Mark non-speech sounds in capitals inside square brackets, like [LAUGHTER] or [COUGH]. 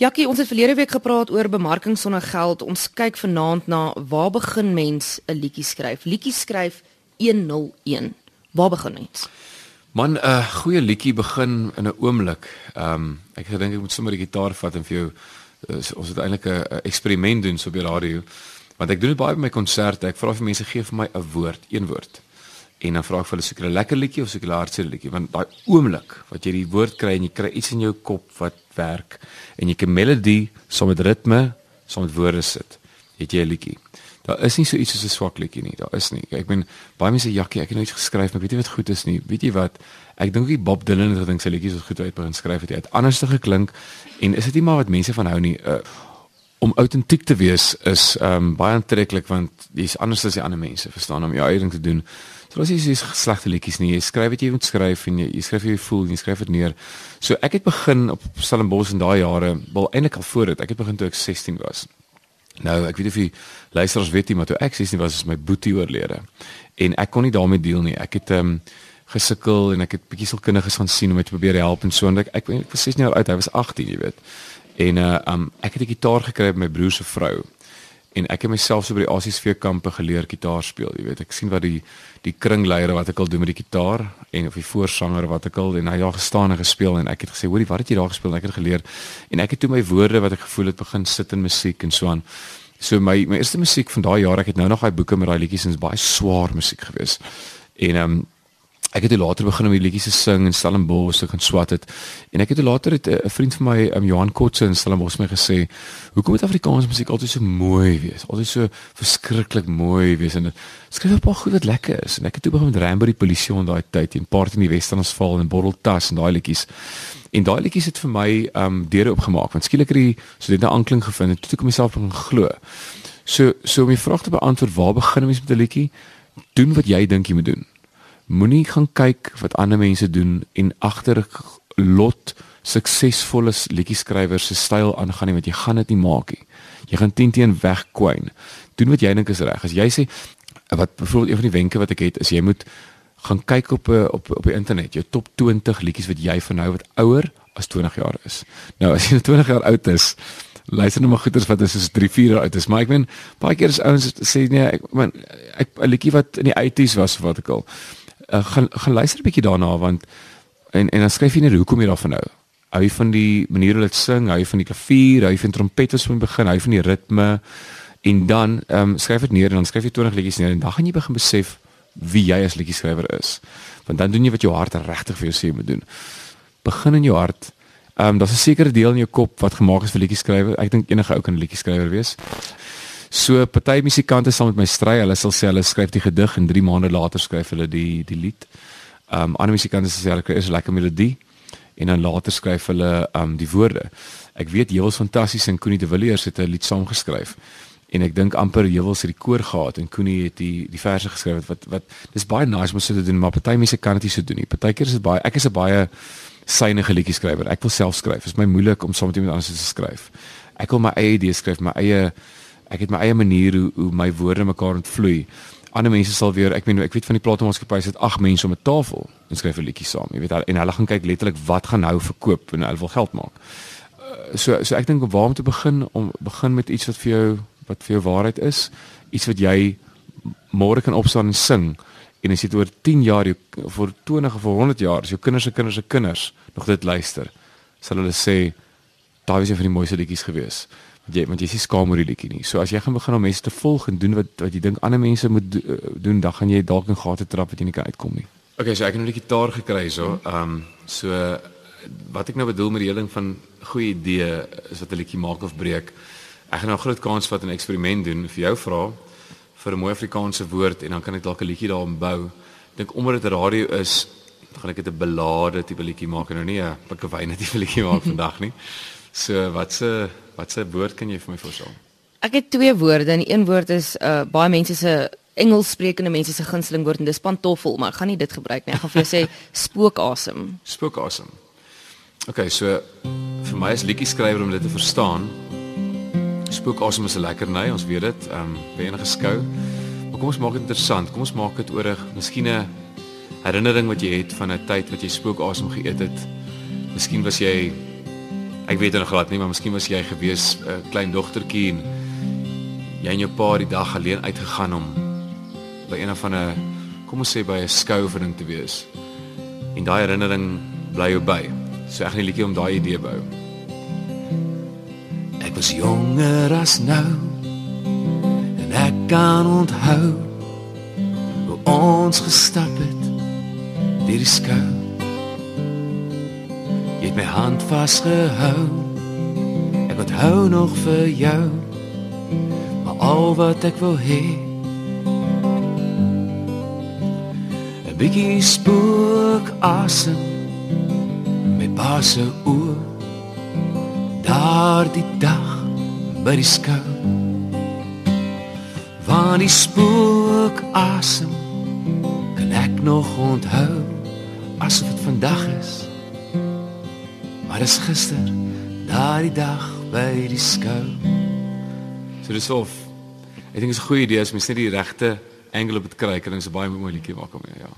Jakkie, ons het verlede week gepraat oor bemarking sonder geld. Ons kyk vanaand na waar begin mens 'n liedjie skryf? Liedjie skryf 101. Waar begin mens? Man, 'n uh, goeie liedjie begin in 'n oomblik. Ehm um, ek gedink ek moet sommer die gitaar vat en vir jou uh, ons het eintlik 'n eksperiment doen so op die radio. Want ek doen dit baie by my konserte. Ek vra vir mense gee vir my 'n woord, een woord. En dan vra ek vir hulle seker 'n lekker liedjie of seker 'n hartseer liedjie, want daai oomblik wat jy die woord kry en jy kry iets in jou kop wat werk en jy kan melodie saam met ritme, saam met woorde sit, het jy 'n liedjie. Daar is nie so iets soos 'n swak liedjie nie. Daar is nie. Ek bedoel baie mense jakkie, ek het nooit geskryf, maar weet jy wat goed is nie? Weet jy wat? Ek dink ook Bob Dylan het gedink sy liedjies was goed uit begin skryf het. Hy het anders te geklink en is dit nie maar wat mense van hou nie? Uh, om autentiek te wees is um, baie aantreklik want jy's anders as die ander mense, verstaan om jou eie ding te doen. So as jy sê slegte liedjies nie, jy skryf wat jy moet skryf en jy, jy skryf hoe jy voel, jy skryf dit neer. So ek het begin op Stellenbosch in daai jare, wel eintlik al voor dit. Ek het begin toe ek 16 was. Nou, ek weet of jy luisteraars weet nie, maar toe ek 16 was, is my boetie oorlede. En ek kon nie daarmee deel nie. Ek het ehm um, gesukkel en ek het bietjie sielkundiges gaan sien om my te probeer help en so en ek ek, ek was 16 jaar oud, hy was 18, jy weet. En uh um ek het 'n gitaar gekry by my broer se vrou. En ek het myself so by die ACSV kampe geleer gitaar speel, jy weet. Ek sien wat die die kringleier wat ek al doen met die gitaar en of die voorsanger wat ek al en hy daar gestaan en gespeel en ek het gesê, "Hoorie, wat het jy daar gespeel?" En ek het geleer en ek het toe my woorde wat ek gevoel het begin sit in musiek en so aan. So my my eerste musiek van daai jaar, ek het nou nog daai boeke met daai liedjies en dit is baie swaar musiek geweest. En ehm um, ek het later begin om die liedjies te sing in Stellenbosch, ek gaan swat dit. En ek het later het 'n vriend van my, um, Johan Kotse in Stellenbosch my gesê, "Hoekom moet Afrikaanse musiek altyd so mooi wees? Altyd so verskriklik mooi wees en skryf 'n paar goed wat lekker is." En ek het toe begin met Rainbow die polisie in daai tyd en Part in die Westernasval en Botteltas en daai liedjies. En daai liedjies het vir my um deure oopgemaak want skielik het die studente aanklank gevind en toe ek myself begin glo. So so om die vraag te beantwoord, waar begin mens met 'n liedjie? Doen wat jy dink jy moet doen moenie gaan kyk wat ander mense doen en agter lot suksesvolle liedjieskrywers se styl aangaan nie want jy gaan dit nie maak nie. Jy gaan teen teen wegkwyn. Doen wat jy dink is reg. As jy sê wat byvoorbeeld een van die wenke wat ek het is jy moet gaan kyk op eh, op op die internet jou top 20 liedjies wat jy van nou wat ouer as 20 jaar is. Nou as jy [LAUGHS] 20 jaar oud is, luister nou maar goeters wat is soos 3 4 jaar oud is. Maar ek meen baie keer is ouens sê nee, ek meen ek 'n liedjie wat in die 80's was wat ek al uh, gaan gaan luister 'n bietjie daarna want en en dan skryf jy net hoekom jy daarvan hou. Hou jy van die manier hoe dit sing, hou jy van die klavier, hou jy van trompette so in begin, hou jy van die ritme en dan ehm um, skryf dit neer en dan skryf jy 20 liedjies neer en dan gaan jy begin besef wie jy as liedjieskrywer is. Want dan doen jy wat jou hart regtig vir jou sê jy moet doen. Begin in jou hart. Ehm um, daar's 'n sekere deel in jou kop wat gemaak is vir liedjieskrywer. Ek dink enige ou kan 'n liedjieskrywer wees. So party musikante sal met my stry. Hulle sal sê hulle skryf die gedig en 3 maande later skryf hulle die die lied. Um ander musikante sê hulle kry is 'n lekker melodie en dan later skryf hulle um die woorde. Ek weet Jewels fantasties en Koenie de Villiers het 'n lied saam geskryf. En ek dink amper Jewels het die koor gehad en Koenie het die die verse geskryf wat wat dis baie nice om so te doen, maar party mense kan dit nie so doen nie. Partykeer is dit baie ek is 'n baie synige liedjie skrywer. Ek wil self skryf. Dit is my moeilik om saam met iemand anders te skryf. Ek wil my eie idees skryf, my eie ek het my eie manier hoe hoe my woorde mekaar ontvloei. Ander mense sal weer, ek meen ek weet van die platenmaatskappy sit ag mense om 'n tafel en skryf 'n liedjie saam. Jy weet en hulle gaan kyk letterlik wat gaan nou verkoop en hulle wil geld maak. Uh, so so ek dink waar om te begin om begin met iets wat vir jou wat vir jou waarheid is, iets wat jy môre kan opstaan en sing en as jy dit oor 10 jaar jou vir 20 of vir 100 jaar as jou kinders se kinders se kinders nog dit luister, sal hulle sê daai was een van die mooiste liedjies geweest jy want jy is skaam oor die liedjie nie. So as jy gaan begin om mense te volg en doen wat wat jy dink ander mense moet do, uh, doen, dan gaan jy dalk in gate trap wat jy nie kan uitkom nie. Okay, so ek het nou die gitaar gekry so. Ehm um, so wat ek nou bedoel met die hele ding van goeie idee is wat 'n liedjie maak of breek. Ek gaan nou groot kans vat en 'n eksperiment doen vir jou vra vir 'n mooi Afrikaanse woord en dan kan ek dalk 'n liedjie daarin bou. Dink omdat dit radio is, gaan ek dit 'n belade tipe liedjie maak en nou nie 'n pikkewyne [LAUGHS] tipe liedjie maak vandag nie. So wat se wat se woord kan jy vir my voorstel? Ek het twee woorde en die een woord is uh baie mense se Engels sprekende mense se gunsteling woord en dis pantoffel, maar ek gaan nie dit gebruik nie. Ek gaan vir jou sê [LAUGHS] spookasem. Spookasem. Okay, so vir my is liedjie skrywer om dit te verstaan. Spookasem is 'n lekker nei, ons weet dit. Ehm um, by enige skou. Maar kom ons maak dit interessant. Kom ons maak dit oor 'n miskien 'n herinnering wat jy het van 'n tyd wat jy spookasem geëet het. Miskien was jy ek weet nog glad nie, maar miskien was jy gewees 'n uh, klein dogtertjie en jy en jou pa die dag alleen uitgegaan om by een van 'n kom ons sê by 'n skouoefening te wees. En daai herinnering bly jou by. So ek gaan 'n liedjie om daai idee bou. Ek was jonger as nou en ek kan onthou hoe ons gestap het deur die skou. Jy het my hand vasgehou. Ek onthou nog vir jou. Maar al wat ek wil hê. 'n bietjie spook asem. Met passe oor daardie dag by die skou. Van die spook asem. Kan ek nog onthou. Asof dit vandag is maar is gister daardie dag by die skou. So dis of ek dink is 'n goeie idee as mens net die regte angle op dit kry kan ons 'n baie mooi liedjie maak om ja